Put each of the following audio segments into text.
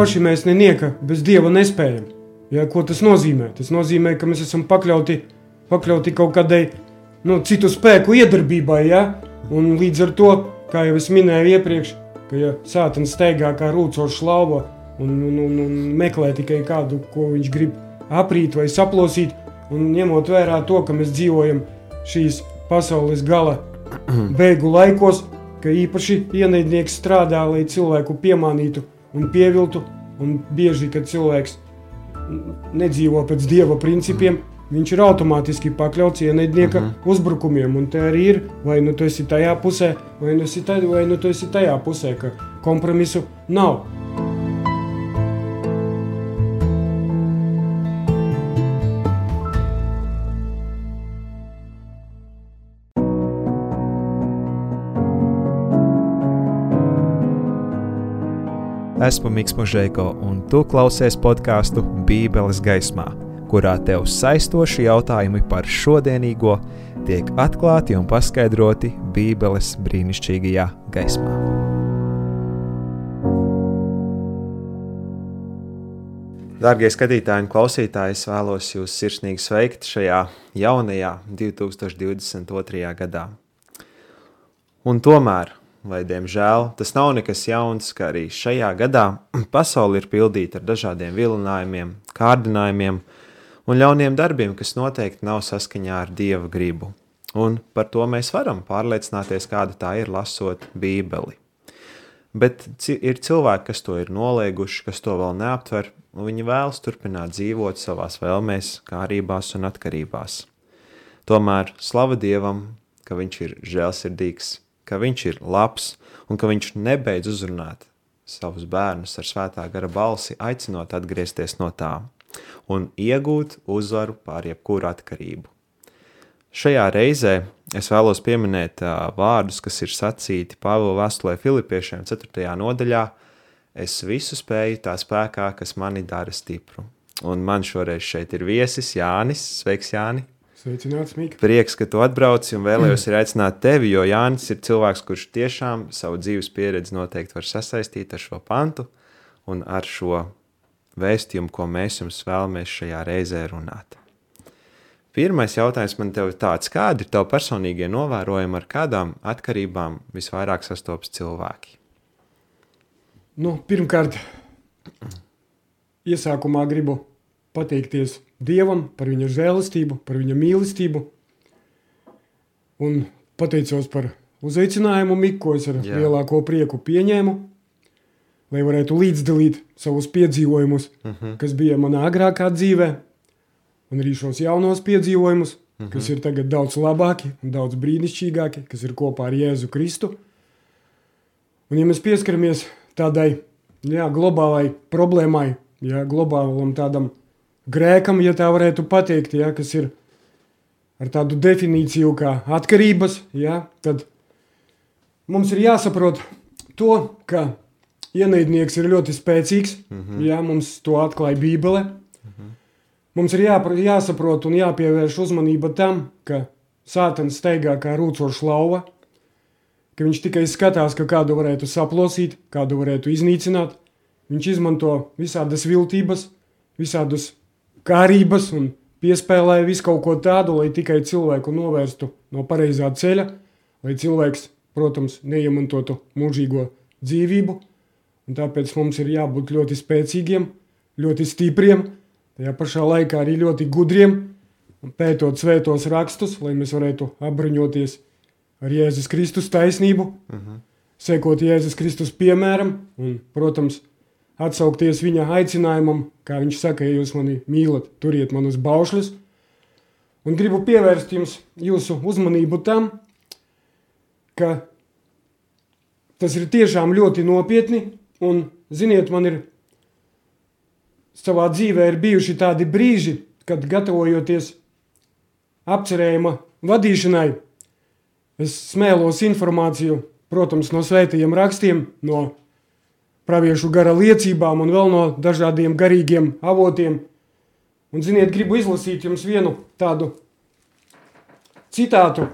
paši mēs nenieka bez Dieva nespējam. Ja, ko tas nozīmē? Tas nozīmē, ka mēs esam pakļauti, pakļauti kaut kādai nu, citu spēku iedarbībai. Ja? Un līdz ar to, kā jau es minēju iepriekš, ka ja sātens steigā kā rūcoša lauva un, un, un, un meklē tikai kādu, ko viņš grib aprīt vai saplosīt, un ņemot vērā to, ka mēs dzīvojam šīs pasaules gala beigu laikos, ka īpaši ienaidnieks strādā, lai cilvēku piemānītu un pieviltu, un bieži, kad cilvēks nedzīvo pēc dieva principiem, viņš ir automātiski pakļauts ienaidnieka uh -huh. uzbrukumiem. Un te arī ir, vai nu tu esi tajā pusē, vai nu, esi tajā, vai nu tu esi tajā pusē, ka kompromisu nav. Esmu Mikls Mūžēko, un tu klausies podkāstu Bībeles gaismā kurā tev saistoši jautājumi par šodienīgo tiek atklāti un paskaidroti Bībeles brīnišķīgajā gaismā. Darbie skatītāji un klausītāji, es vēlos jūs sirsnīgi sveikt šajā jaunajā 2022. gadā. Un tomēr, lai diemžēl tas nav nekas jauns, ka arī šajā gadā pasaule ir pildīta ar dažādiem vilinājumiem, kārdinājumiem, un ļauniem darbiem, kas noteikti nav saskaņā ar Dieva gribu. Un par to mēs varam pārliecināties, kāda tā ir lasot Bībeli. Bet ir cilvēki, kas to ir nolieguši, kas to vēl neaptver, un viņi vēlas turpināt dzīvot savās vēlmēs, kārībās un atkarībās. Tomēr slava Dievam, ka Viņš ir žēlsirdīgs, ka Viņš ir labs un ka Viņš nebeidz uzrunāt savus bērnus ar svētā gara balsi, aicinot atgriezties no tām un iegūt uzvaru pār jebkuru atkarību. Šajā reizē es vēlos pieminēt uh, vārdus, kas ir sacīti Pāvila vēstulē Filipiešiem 4. nodaļā. Es visu spēju tā spēkā, kas mani dara stipru. Un man šoreiz šeit ir viesis Jānis. Sveiks, Jāni! Sveicināts, Mika! Prieks, ka tu atbrauci un vēlējos ir aicināt tevi, jo Jānis ir cilvēks, kurš tiešām savu dzīves pieredzi noteikti var sasaistīt ar šo pantu un ar šo vēstījumu, ko mēs jums vēlamies šajā reizē runāt. Pirmais jautājums man te ir tāds, kādi ir tavi personīgie novērojumi, ar kādām atkarībām visvairāk sastopas cilvēki? Nu, pirmkārt, iesākumā gribu pateikties Dievam par viņa žēlastību, par viņa mīlestību. Un pateicos par uzaicinājumu, Miku, ko es ar Jā. lielāko prieku pieņēmu lai varētu līdzdalīt savus piedzīvojumus, uh mhm. -huh. kas bija manā agrākā dzīvē, un arī šos jaunos piedzīvojumus, uh -huh. kas mhm. ir tagad daudz labāki un daudz brīnišķīgāki, kas ir kopā ar Jēzu Kristu. Un, ja mēs pieskaramies tādai jā, globālai problēmai, jā, globālam tādam grēkam, ja tā varētu pateikt, jā, kas ir ar tādu definīciju kā atkarības, jā, tad mums ir jāsaprot to, ka ienaidnieks ir ļoti spēcīgs. Mm -hmm. jā, mums to atklāja Bībele. Mm -hmm. Mums ir jā, jāsaprot un jāpievērš uzmanība tam, ka sātans steigā kā rūcoša lauva, ka viņš tikai skatās, ka kādu varētu saplosīt, kādu varētu iznīcināt. Viņš izmanto visādas viltības, visādus kārības un piespēlēja visu kaut ko tādu, lai tikai cilvēku novērstu no pareizā ceļa, lai cilvēks, protams, neiemantotu mūžīgo dzīvību, Un tāpēc mums ir jābūt ļoti spēcīgiem, ļoti stipriem, tajā pašā laikā arī ļoti gudriem pētot svētos rakstus, lai mēs varētu apbruņoties ar Jēzus Kristus taisnību, uh mhm. -huh. sekot Jēzus Kristus piemēram un, protams, atsaukties viņa aicinājumam, kā viņš saka, ja jūs mani mīlat, turiet manus baušļus. Un gribu pievērst jums jūsu uzmanību tam, ka tas ir tiešām ļoti nopietni Un, ziniet, man ir savā dzīvē ir bijuši tādi brīži, kad gatavojoties apcerējuma vadīšanai, es smēlos informāciju, protams, no svētajiem rakstiem, no praviešu gara liecībām un vēl no dažādiem garīgiem avotiem. Un, ziniet, gribu izlasīt jums vienu tādu citātu,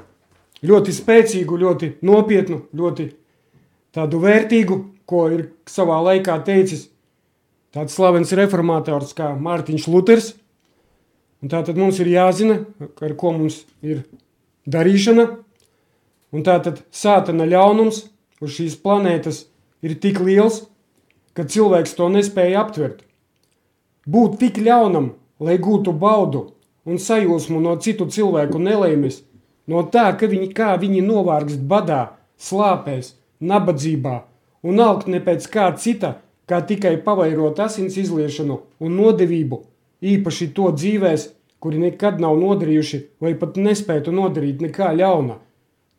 ļoti spēcīgu, ļoti nopietnu, ļoti tādu vērtīgu, ko ir savā laikā teicis tāds slavens reformators kā Mārtiņš Luters. Un tā tad mums ir jāzina, ar ko mums ir darīšana. Un tā tad sātana ļaunums uz šīs planētas ir tik liels, ka cilvēks to nespēja aptvert. Būt tik ļaunam, lai gūtu baudu un sajūsmu no citu cilvēku nelaimes, no tā, ka viņi, kā viņi novārgst badā, slāpēs, nabadzībā un alkt ne pēc kā cita, kā tikai pavairot asins izliešanu un nodevību, īpaši to dzīvēs, kuri nekad nav nodarījuši vai pat nespētu nodarīt nekā ļauna.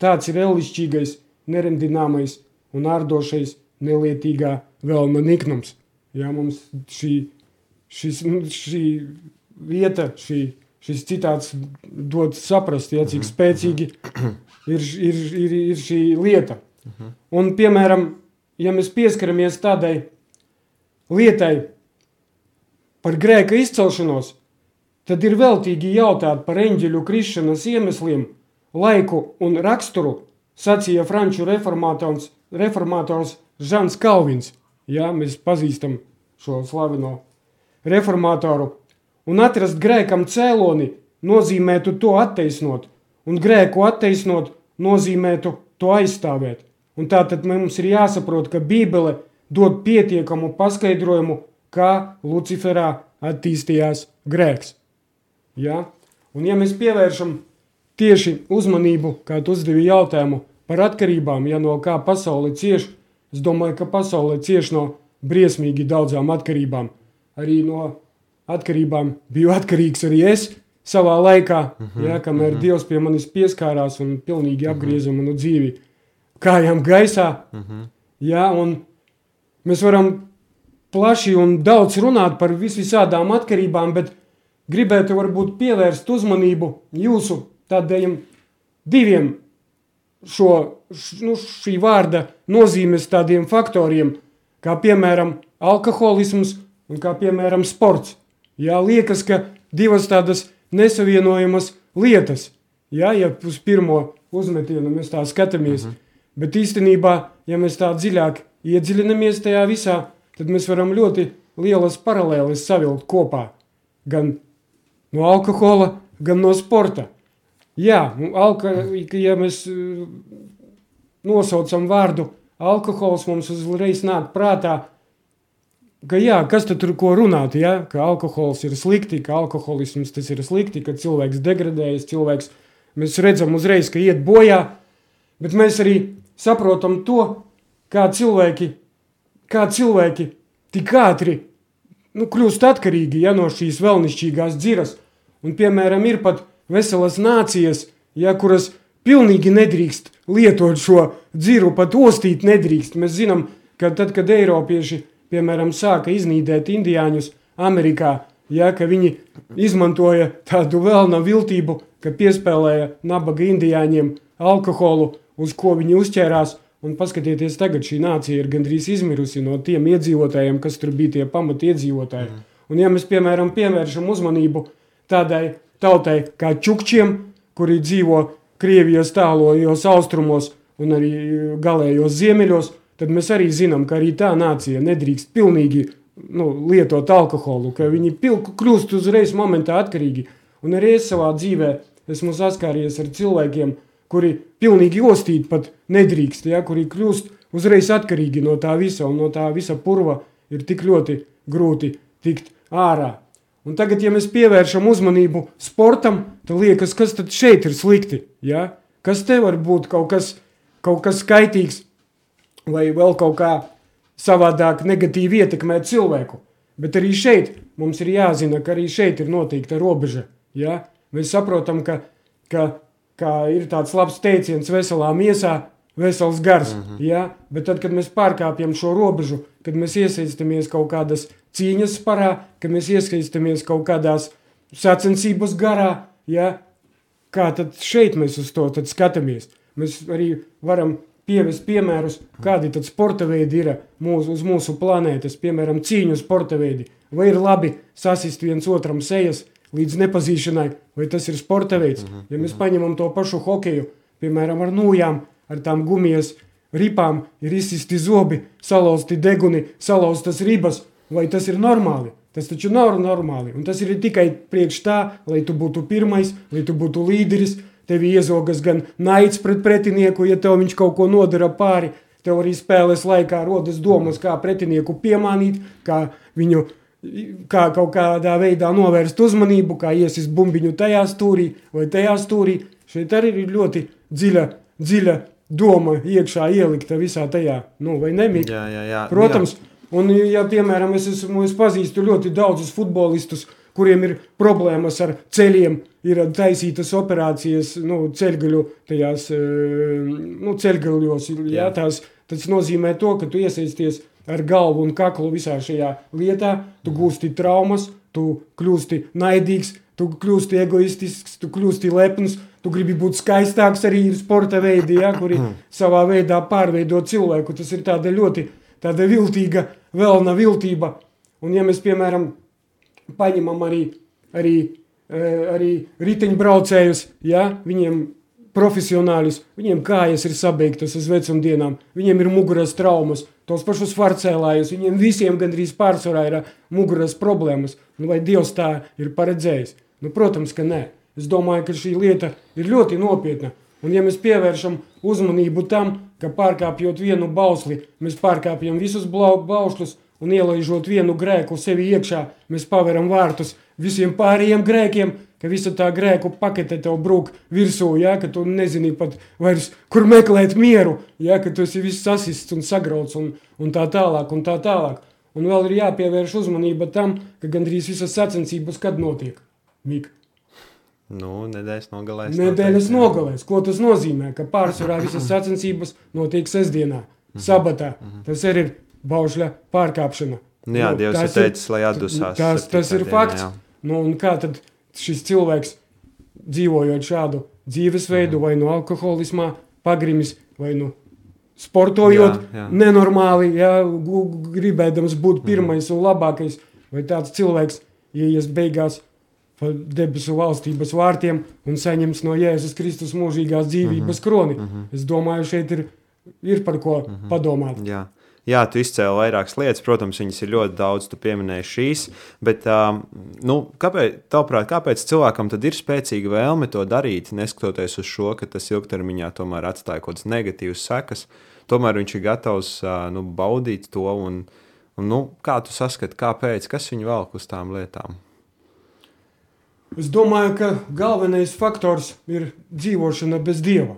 Tāds ir elišķīgais, neremdināmais un ārdošais nelietīgā vēlma niknums. Jā, mums šī, šis, nu, šī vieta, šī, šis citāts dod saprast, jā, cik spēcīgi ir, ir, ir, ir šī lieta. Un, piemēram, ja mēs pieskaramies tādai lietai par grēka izcelšanos, tad ir veltīgi jautāt par eņģeļu krišanas iemesliem, laiku un raksturu, sacīja franču reformators, reformators Žans Kalvins. Jā, mēs pazīstam šo slaveno reformatoru. Un atrast grēkam cēloni nozīmētu to attaisnot, un grēku attaisnot nozīmētu to aizstāvēt. Un tā tad mums ir jāsaprot, ka Bībele dod pietiekamu paskaidrojumu, kā Luciferā attīstījās grēks. Ja? Un ja mēs pievēršam tieši uzmanību, kā tu uzdevi jautājumu par atkarībām, ja no kā pasaule cieš, es domāju, ka pasaule cieš no briesmīgi daudzām atkarībām. Arī no atkarībām biju atkarīgs arī es savā laikā, uh -huh, ja, kamēr uh -huh. Dievs pie manis pieskārās un pilnīgi apgrieza uh -huh. manu dzīvi kājām gaisā. Uh -huh. ja, un mēs varam plaši un daudz runāt par visvisādām atkarībām, bet gribētu varbūt pievērst uzmanību jūsu tādiem diviem šo, nu, šī vārda nozīmes tādiem faktoriem, kā piemēram alkoholisms un kā piemēram sports. Jā, liekas, ka divas tādas nesavienojamas lietas, jā, ja uz pirmo uzmetienu mēs tā skatāmies, uh mhm. -huh. bet īstenībā, ja mēs tā dziļāk iedziļinamies tajā visā, tad mēs varam ļoti lielas paralēles savilkt kopā. Gan no alkohola, gan no sporta. Jā, alka, ja mēs eh, nosaucam vārdu alkohols, mums uzreiz nāk prātā, ka jā, kas tur ko runāt, ja? ka alkohols ir slikti, ka alkoholisms tas ir slikti, ka cilvēks degradējas, cilvēks, mēs redzam uzreiz, ka iet bojā, bet mēs arī saprotam to, kā cilvēki, kā cilvēki tik ātri nu, kļūst atkarīgi ja, no šīs vēlnišķīgās dziras. Un, piemēram, ir pat veselas nācijas, ja, kuras pilnīgi nedrīkst lietot šo dziru, pat ostīt nedrīkst. Mēs zinām, ka tad, kad Eiropieši, piemēram, sāka iznīdēt indiāņus Amerikā, ja, ka viņi izmantoja tādu vēlna viltību, ka piespēlēja nabaga indiāņiem alkoholu, uz ko viņi uzķērās – Un paskatieties, tagad šī nācija ir gandrīz izmirusi no tiem iedzīvotājiem, kas tur bija tie pamati iedzīvotāji. Mm. Un, ja mēs, piemēram, pievēršam uzmanību tādai tautai kā čukčiem, kuri dzīvo Krievijas tālojos austrumos un arī galējos ziemeļos, tad mēs arī zinām, ka arī tā nācija nedrīkst pilnīgi nu, lietot alkoholu, ka viņi pilku kļūst uzreiz momentā atkarīgi. Un arī es savā dzīvē esmu saskāries ar cilvēkiem, kuri pilnīgi ostīt pat nedrīkst, ja, kuri kļūst uzreiz atkarīgi no tā visa, un no tā visa purva ir tik ļoti grūti tikt ārā. Un tagad, ja mēs pievēršam uzmanību sportam, tad liekas, kas tad šeit ir slikti, ja? kas te var būt kaut kas, kaut kas skaitīgs, vai vēl kaut kā savādāk negatīvi ietekmēt cilvēku. Bet arī šeit mums ir jāzina, ka arī šeit ir noteikta robeža. Ja? Mēs saprotam, ka, ka kā ir tāds labs teiciens, veselā miesā, vesels gars. Mm -hmm. ja? Bet tad, kad mēs pārkāpjam šo robežu, kad mēs iesaistamies kaut kādas cīņas parā, kad mēs iesaistamies kaut kādās sacensības garā, ja? kā tad šeit mēs uz to skatāmies? Mēs arī varam pievest piemērus, kādi tad sporta veidi ir mūsu, uz mūsu planētas, piemēram, cīņu sporta veidi. Vai ir labi sasist viens otram sejas, līdz nepazīšanai, vai tas ir sporta veids. Mhm, ja mēs mhm. paņemam to pašu hokeju, piemēram, ar nūjām, ar tām gumijas ripām, ir izsisti zobi, salauzti deguni, salauztas ribas, vai tas ir normāli. Tas taču nav normāli. Un tas ir tikai priekš tā, lai tu būtu pirmais, lai tu būtu līderis. Tev iezogas gan naids pret pretinieku, ja tev viņš kaut ko nodara pāri. Tev arī spēles laikā rodas domas, kā pretinieku piemānīt, kā viņu kā kaut kādā veidā novērst uzmanību, kā iesist bumbiņu tajā stūrī vai tajā stūrī. Šeit arī ir ļoti dziļa, dziļa doma iekšā ielikta visā tajā, nu, vai nemīgi. Jā, jā, jā. Protams, jā. Un, ja, piemēram, es, esmu, es pazīstu ļoti daudzus futbolistus, kuriem ir problēmas ar ceļiem, ir taisītas operācijas, nu, ceļgaļu tajās, nu, ceļgaļos, jā, tās, tas nozīmē to, ka tu iesaisties ar galvu un kaklu visā šajā lietā, tu gūsti traumas, tu kļūsti naidīgs, tu kļūsti egoistisks, tu kļūsti lepns, tu gribi būt skaistāks arī ir sporta veidi, ja, kuri savā veidā pārveido cilvēku. Tas ir tāda ļoti tāda viltīga, vēlna viltība. Un ja mēs, piemēram, paņemam arī, arī, eh, arī riteņbraucējus, ja, viņiem profesionāļus, viņiem kājas ir sabeigtas uz vecumdienām, viņiem ir muguras traumas, tos pašus varcēlājus, viņiem visiem gandrīz pārsvarā ir muguras problēmas. Nu, vai Dievs tā ir paredzējis? Nu, protams, ka nē. Es domāju, ka šī lieta ir ļoti nopietna. Un ja mēs pievēršam uzmanību tam, ka pārkāpjot vienu bausli, mēs pārkāpjam visus baušļus un ielaižot vienu grēku sevi iekšā, mēs paveram vārtus visiem pārējiem grēkiem, ka visa tā grēku pakete tev brūk virsū, ja, ka tu nezini pat vairs, kur meklēt mieru, ja, ka tu esi viss sasists un sagrauts un, un tā tālāk un tā tālāk. Un vēl ir jāpievērš uzmanība tam, ka gandrīz visas sacensības kad notiek, Mika. Nu, nedēļas nogalēs. Nedēļas nogalēs. Ko tas nozīmē? Ka pārsvarā visas sacensības notiek sestdienā, mhm. sabatā. Mhm. Tas arī ir baušļa pārkāpšana. Nu, jā, nu, Dievs ir teicis, lai atdusās. Tas, tas ir fakts. Jā. Nu, un kā tad šis cilvēks dzīvojot šādu dzīvesveidu, mm. vai no alkoholismā, pagrimis, vai nu sportojot jā, jā. nenormāli, jā, gribēdams būt mhm. pirmais mm. un labākais, vai tāds cilvēks ieies beigās pa debesu valstības vārtiem un saņems no Jēzus Kristus mūžīgās dzīvības mm -hmm. kroni. Mm -hmm. Es domāju, šeit ir, ir par ko mm -hmm. padomāt. Jā. Jā, tu izcēli vairākas lietas, protams, viņas ir ļoti daudz, tu pieminēji šīs. Bet, um, nu, kāpēc, tavuprāt, kāpēc cilvēkam tad ir spēcīga vēlme to darīt, neskatoties uz šo, ka tas ilgtermiņā tomēr atstāja kaut kādas negatīvas sekas? Tomēr viņš ir gatavs uh, nu, baudīt to. Un, un, nu, kā tu saskati, kāpēc, kas viņu velk uz tām lietām? Es domāju, ka galvenais faktors ir dzīvošana bez dieva.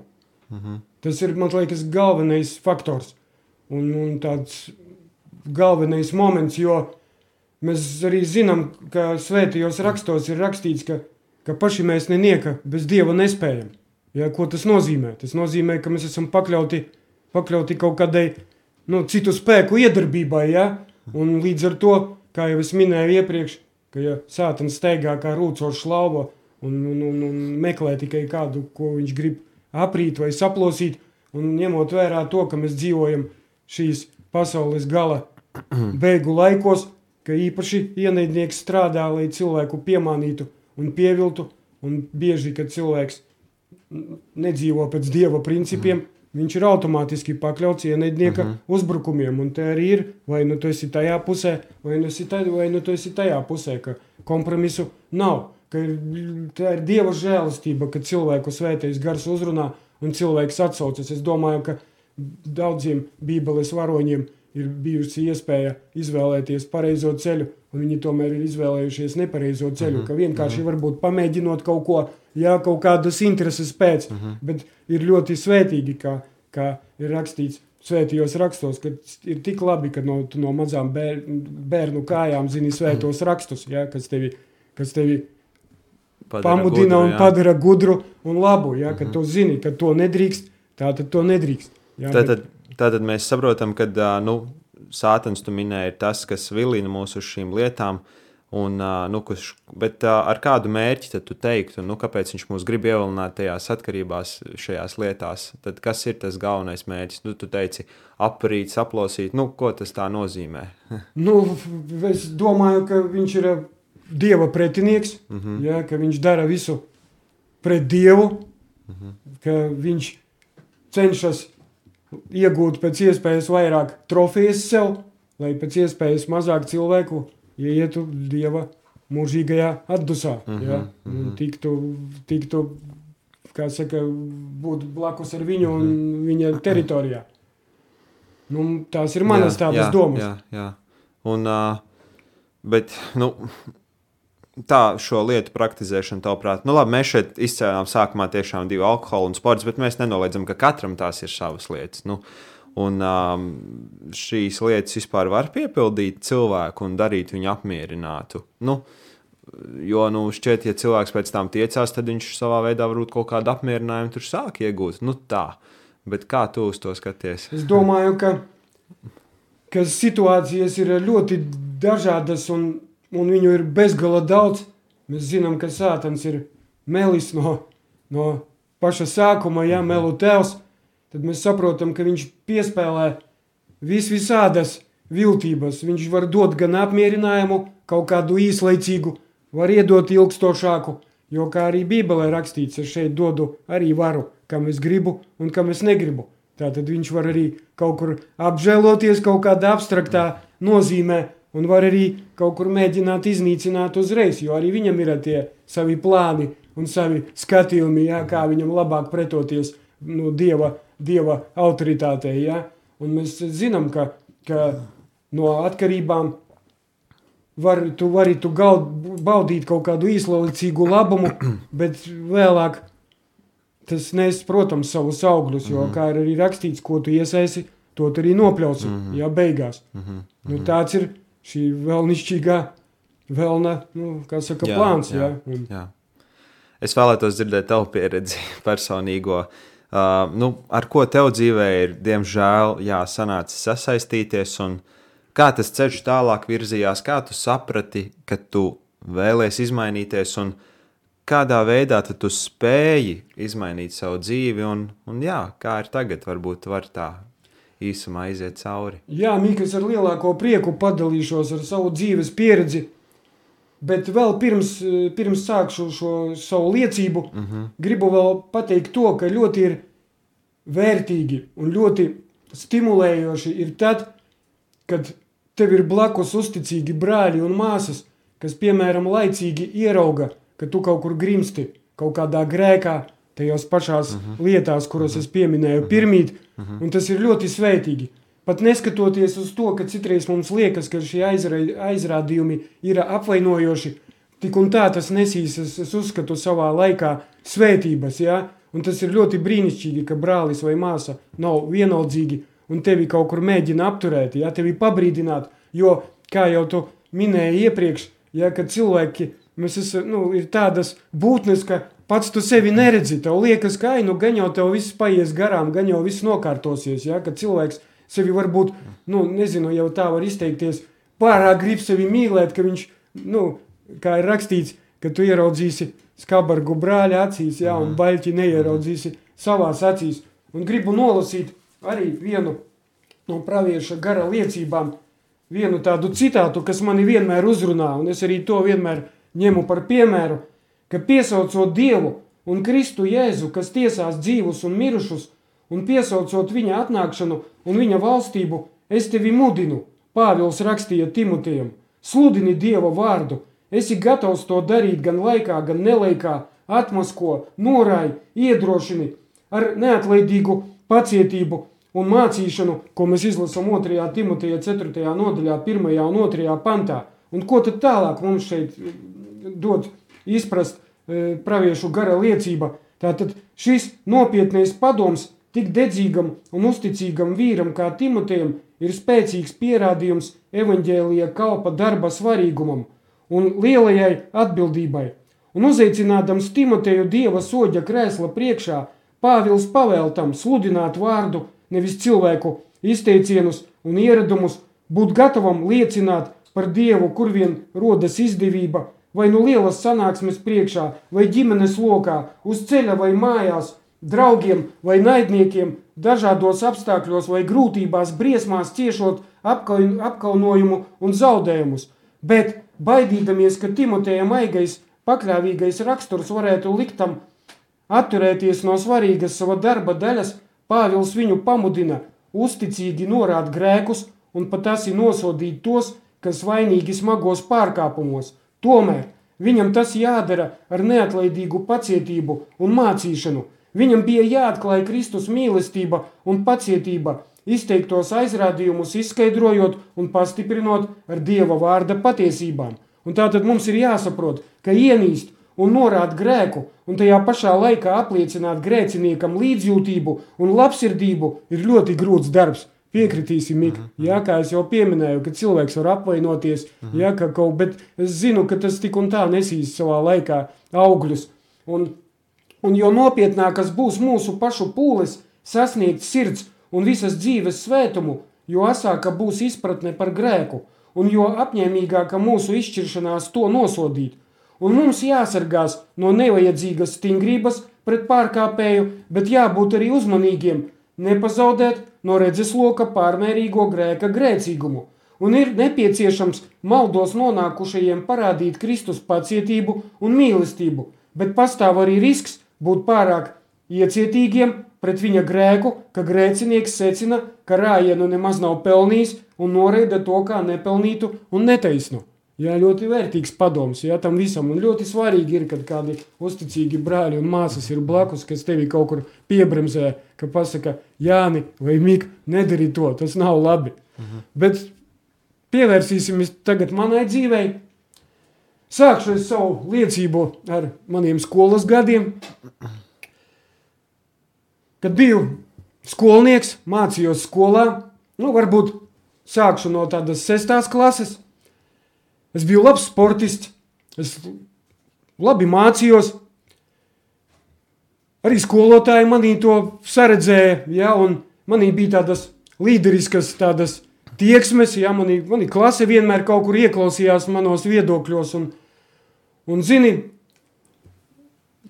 Uh mhm. -huh. Tas ir, man liekas, galvenais faktors un, un tāds galvenais moments, jo mēs arī zinām, ka svētajos rakstos ir rakstīts, ka, ka paši mēs nenieka bez Dieva nespējam. Ja, ko tas nozīmē? Tas nozīmē, ka mēs esam pakļauti, pakļauti kaut kādai nu, citu spēku iedarbībai, ja? un līdz ar to, kā jau es minēju iepriekš, ka ja sātans steigā kā rūcošs lauva un, un, un, un meklē tikai kādu, ko viņš grib aprīt vai saplosīt, un ņemot vērā to, ka mēs dzīvojam šīs pasaules gala beigu laikos, ka īpaši ienaidnieks strādā, lai cilvēku piemānītu un pieviltu, un bieži, kad cilvēks nedzīvo pēc dieva principiem, mm. Viņš ir automātiski pakļauts ienaidnieka mm -hmm. uzbrukumiem, un te arī ir, vai nu tu esi tajā pusē, vai nu, esi tajā, vai nu tu esi tajā pusē, ka kompromisu nav, ka ir, tā ir dieva žēlastība, ka cilvēku svētais gars uzrunā un cilvēks atsaucas. Es domāju, ka daudziem Bībeles varoņiem ir bijusi iespēja izvēlēties pareizo ceļu, un viņi tomēr ir izvēlējušies nepareizo ceļu. Mm -hmm. Ka vienkārši mm -hmm. varbūt pamēģinot kaut ko, jā, kaut kādas intereses pēc, mm -hmm. bet ir ļoti svētīgi, kā, kā ir rakstīts. Svētījos rakstos, ka ir tik labi, ka no, no mazām bēr, bērnu kājām zini svētos rakstus, ja, kas tevi, kas tevi padara pamudina gudru, un jā. padara gudru un labu. Ja, ka mm -hmm. tu zini, ka to nedrīkst, tā tad to nedrīkst. Jā, tātad, bet... tātad mēs saprotam, ka nu, sātans, tu minēji, ir tas, kas vilina mūs uz šīm lietām. Un, nu, kurš, bet ar kādu mērķi tad tu teiktu, nu, kāpēc viņš mūs grib ievilināt tajās atkarībās, šajās lietās? Tad kas ir tas galvenais mērķis? Nu, tu teici, aprīt, saplosīt, nu, ko tas tā nozīmē? nu, es domāju, ka viņš ir dieva pretinieks, mm -hmm. ja, ka viņš dara visu pret dievu, mm -hmm. ka viņš cenšas iegūt pēc iespējas vairāk trofejas sev, lai pēc iespējas mazāk cilvēku ietu Dieva mūžīgajā atdusā, mm -hmm, ja? un tiktu, tiktu kā saka, būt blakus ar viņu un viņa teritorijā. Nu, tās ir manas jā, tādas jā, domas. Jā, jā. Un, uh, bet, nu, tā šo lietu praktizēšana, tavuprāt, nu, labi, mēs šeit izcēlām sākumā tiešām divu alkoholu un sports, bet mēs nenoliedzam, ka katram tās ir savas lietas. Nu, un um, šīs lietas vispār var piepildīt cilvēku un darīt viņu apmierinātu. Nu, Jo nu, šķiet, ja cilvēks pēc tam tiecās, tad viņš savā veidā varbūt kaut kādu apmierinājumu tur sāk iegūt. Nu, tā. Bet kā tu uz to skaties? Es domāju, ka, ka situācijas ir ļoti dažādas un, un viņu ir bezgala daudz. Mēs zinām, ka sātans ir melis no, no paša sākuma, ja mhm. melu tēls. Tad mēs saprotam, ka viņš piespēlē vis visādas viltības. Viņš var dot gan apmierinājumu, kaut kādu īslaicīgu, var iedot ilgstošāku, jo kā arī Bībelē rakstīts, es šeit dodu arī varu, kam es gribu un kam es negribu. Tātad viņš var arī kaut kur apžēloties kaut kādā abstraktā nozīmē, un var arī kaut kur mēģināt iznīcināt uzreiz, jo arī viņam ir tie savi plāni un savi skatījumi, jā, kā viņam labāk pretoties nu, dieva, dieva autoritātei. Jā. Un mēs zinām, ka, ka no atkarībām var, tu vari tu gaud, baudīt kaut kādu īslaicīgu labumu, bet vēlāk tas nes, protams, savus augļus, jo, mm -hmm. kā ir arī rakstīts, ko tu iesaisi, to tu arī nopļausi, mm -hmm. ja beigās. Mm -hmm. nu, tāds ir šī vēlnišķīgā vēlna, nu, kā saka, jā, plāns. Jā, jā. Un... jā. Es vēlētos dzirdēt tavu pieredzi personīgo. Uh, nu, ar ko tev dzīvē ir, diemžēl, jā, sanācis sasaistīties un uh, Kā tas ceļš tālāk virzījās, kā tu saprati, ka tu vēlēsies izmainīties, un kādā veidā tu spēji izmainīt savu dzīvi, un, un jā, kā ir tagad, varbūt var tā īsumā iziet cauri. Jā, Mikls, ar lielāko prieku padalīšos ar savu dzīves pieredzi. Bet vēl pirms, pirms sākšu šo savu liecību, uh mhm. -huh. gribu vēl pateikt to, ka ļoti ir vērtīgi un ļoti stimulējoši ir tad, kad tev ir blakus uzticīgi brāļi un māsas, kas, piemēram, laicīgi ierauga, ka tu kaut kur grimsti, kaut kādā grēkā, tajās pašās uh mhm. -huh. lietās, kuras uh -huh. es pieminēju, mhm. pirmīt, uh mhm. -huh. un tas ir ļoti svētīgi. Pat neskatoties uz to, ka citreiz mums liekas, ka šie aizrādījumi ir apvainojoši, tik un tā tas nesīs, es, es uzskatu, savā laikā svētības. Ja? Un tas ir ļoti brīnišķīgi, ka brālis vai māsa nav vienaldzīgi un tevi kaut kur mēģina apturēt, ja tevi pabrīdināt. Jo, kā jau tu minēji iepriekš, ja, cilvēki esam, nu, ir tādas būtnes, ka pats tu sevi neredzi. Tev liekas, ka ai, nu, gan jau tev viss paies garām, gan jau viss nokārtosies. Ja, kad cilvēks sevi varbūt, nu, nezinu, jau tā var izteikties, pārāk grib sevi mīlēt, ka viņš, nu, kā ir rakstīts, ka tu ieraudzīsi skabargu brāļa acīs, ja, un baļķi neieraudzīsi savās acīs. Un gribu nolasīt arī vienu no pravieša gara liecībām, vienu tādu citātu, kas mani vienmēr uzrunā, un es arī to vienmēr ņemu par piemēru, ka piesaucot Dievu un Kristu Jēzu, kas tiesās dzīvus un mirušus, un piesaucot viņa atnākšanu un viņa valstību, es tevi mudinu, Pāvils rakstīja Timotejam, sludini Dieva vārdu, esi gatavs to darīt gan laikā, gan nelaikā, atmasko, norai, iedrošini ar neatlaidīgu pacietību un mācīšanu, ko mēs izlasām 2. Timoteja 4. nodaļā, 1. un 2. pantā. Un ko tad tālāk mums šeit eh, dod izprast e, praviešu gara liecība? Tātad šis nopietnais padoms tik dedzīgam un uzticīgam vīram kā Timotejam ir spēcīgs pierādījums evaņģēlija kalpa darba svarīgumam un lielajai atbildībai. Un uzaicinādams Timoteju dieva soģa krēsla priekšā, Pāvils pavēl tam sludināt vārdu, nevis cilvēku izteicienus un ieradumus, būt gatavam liecināt par Dievu, kur vien rodas izdevība, vai nu lielas sanāksmes priekšā, vai ģimenes lokā, uz ceļa vai mājās, draugiem vai naidniekiem, dažādos apstākļos vai grūtībās, briesmās ciešot apkaunojumu un zaudējumus. Bet, baidīdamies, ka Timoteja maigais, pakļāvīgais raksturs varētu liktam Atturēties no svarīgas sava darba daļas, Pāvils viņu pamudina uzticīgi norāda grēkus un pat asi nosodīt tos, kas vainīgi smagos pārkāpumos. Tomēr viņam tas jādara ar neatlaidīgu pacietību un mācīšanu. Viņam bija jāatklāj Kristus mīlestība un pacietība, izteiktos aizrādījumus izskaidrojot un pastiprinot ar Dieva vārda patiesībām. Un tātad mums ir jāsaprot, ka ienīst un norāda grēku, un tajā pašā laikā apliecināt grēciniekam līdzjūtību un labsirdību ir ļoti grūts darbs. Piekritīsim, Mika, mhm. jā, kā jau pieminēju, ka cilvēks var apvainoties, mhm. jā, ka kaut, bet es zinu, ka tas tik un tā nesīs savā laikā augļus. Un, un jo nopietnākas būs mūsu pašu pūles sasniegt sirds un visas dzīves svētumu, jo asāka būs izpratne par grēku, un jo apņēmīgāka mūsu izšķiršanās to nosodīt – un mums jāsargās no nevajadzīgas stingrības pret pārkāpēju, bet jābūt arī uzmanīgiem, nepazaudēt no redzesloka pārmērīgo grēka grēcīgumu. Un ir nepieciešams maldos nonākušajiem parādīt Kristus pacietību un mīlestību, bet pastāv arī risks būt pārāk iecietīgiem pret viņa grēku, ka grēcinieks secina, ka rājienu nemaz nav pelnījis un noraida to kā nepelnītu un netaisnu. Jā, ļoti vērtīgs padoms jā, tam visam. Un ļoti svarīgi ir, kad kādi uzticīgi brāļi un māsas ir blakus, kas tevi kaut kur piebremzē, ka pasaka, Jāni vai Mika, nedari to, tas nav labi. Uh mhm. -huh. Bet pievērsīsimies tagad manai dzīvei. Sākšu savu liecību ar maniem skolas gadiem. Kad biju skolnieks, mācījos skolā, nu varbūt sākšu no tādas sestās klases – Es biju labs sportists, es labi mācījos. Arī skolotāji manī to saredzēja, ja, un manī bija tādas līderiskas tādas tieksmes, ja manī, manī klase vienmēr kaut kur ieklausījās manos viedokļos, un, un zini,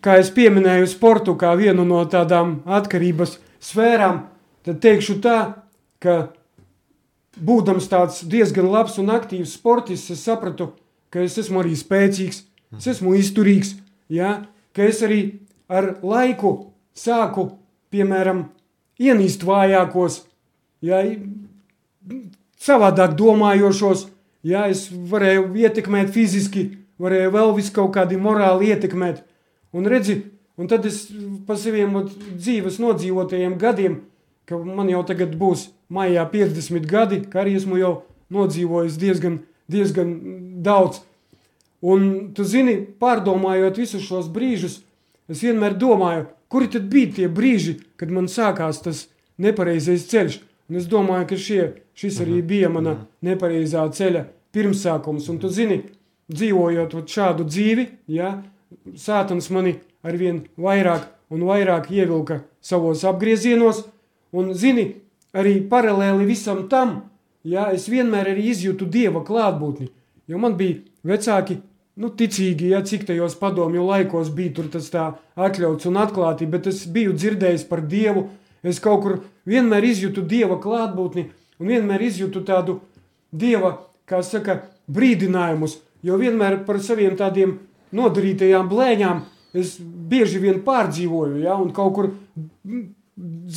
kā es pieminēju sportu kā vienu no tādām atkarības sfērām, tad teikšu tā, ka būdams tāds diezgan labs un aktīvs sportists, es sapratu, ka es esmu arī spēcīgs, es esmu izturīgs, ja? ka es arī ar laiku sāku, piemēram, ienīst vājākos, ja? savādāk domājošos, ja? es varēju ietekmēt fiziski, varēju vēl visu kaut kādi morāli ietekmēt. Un redzi, un tad es pa saviem dzīves nodzīvotajiem gadiem, ka man jau tagad būs maijā 50 gadi, ka arī esmu jau nodzīvojis diezgan, diezgan daudz. Un tu zini, pārdomājot visus šos brīžus, es vienmēr domāju, kuri tad bija tie brīži, kad man sākās tas nepareizais ceļš. Un es domāju, ka šie, šis arī mhm. bija mana mhm. nepareizā ceļa pirmsākums. Un tu zini, dzīvojot šādu dzīvi, ja, sātans mani arvien vairāk un vairāk ievilka savos apgriezienos, un zini, arī paralēli visam tam, ja, es vienmēr arī izjūtu Dieva klātbūtni, jo man bija vecāki, nu, ticīgi, ja, cik tajos padomju laikos bija tur tas tā atļauts un atklāti, bet es biju dzirdējis par Dievu, es kaut kur vienmēr izjūtu Dieva klātbūtni un vienmēr izjūtu tādu Dieva, kā saka, brīdinājumus, jo vienmēr par saviem tādiem nodarītajām blēņām es bieži vien pārdzīvoju, ja, un kaut kur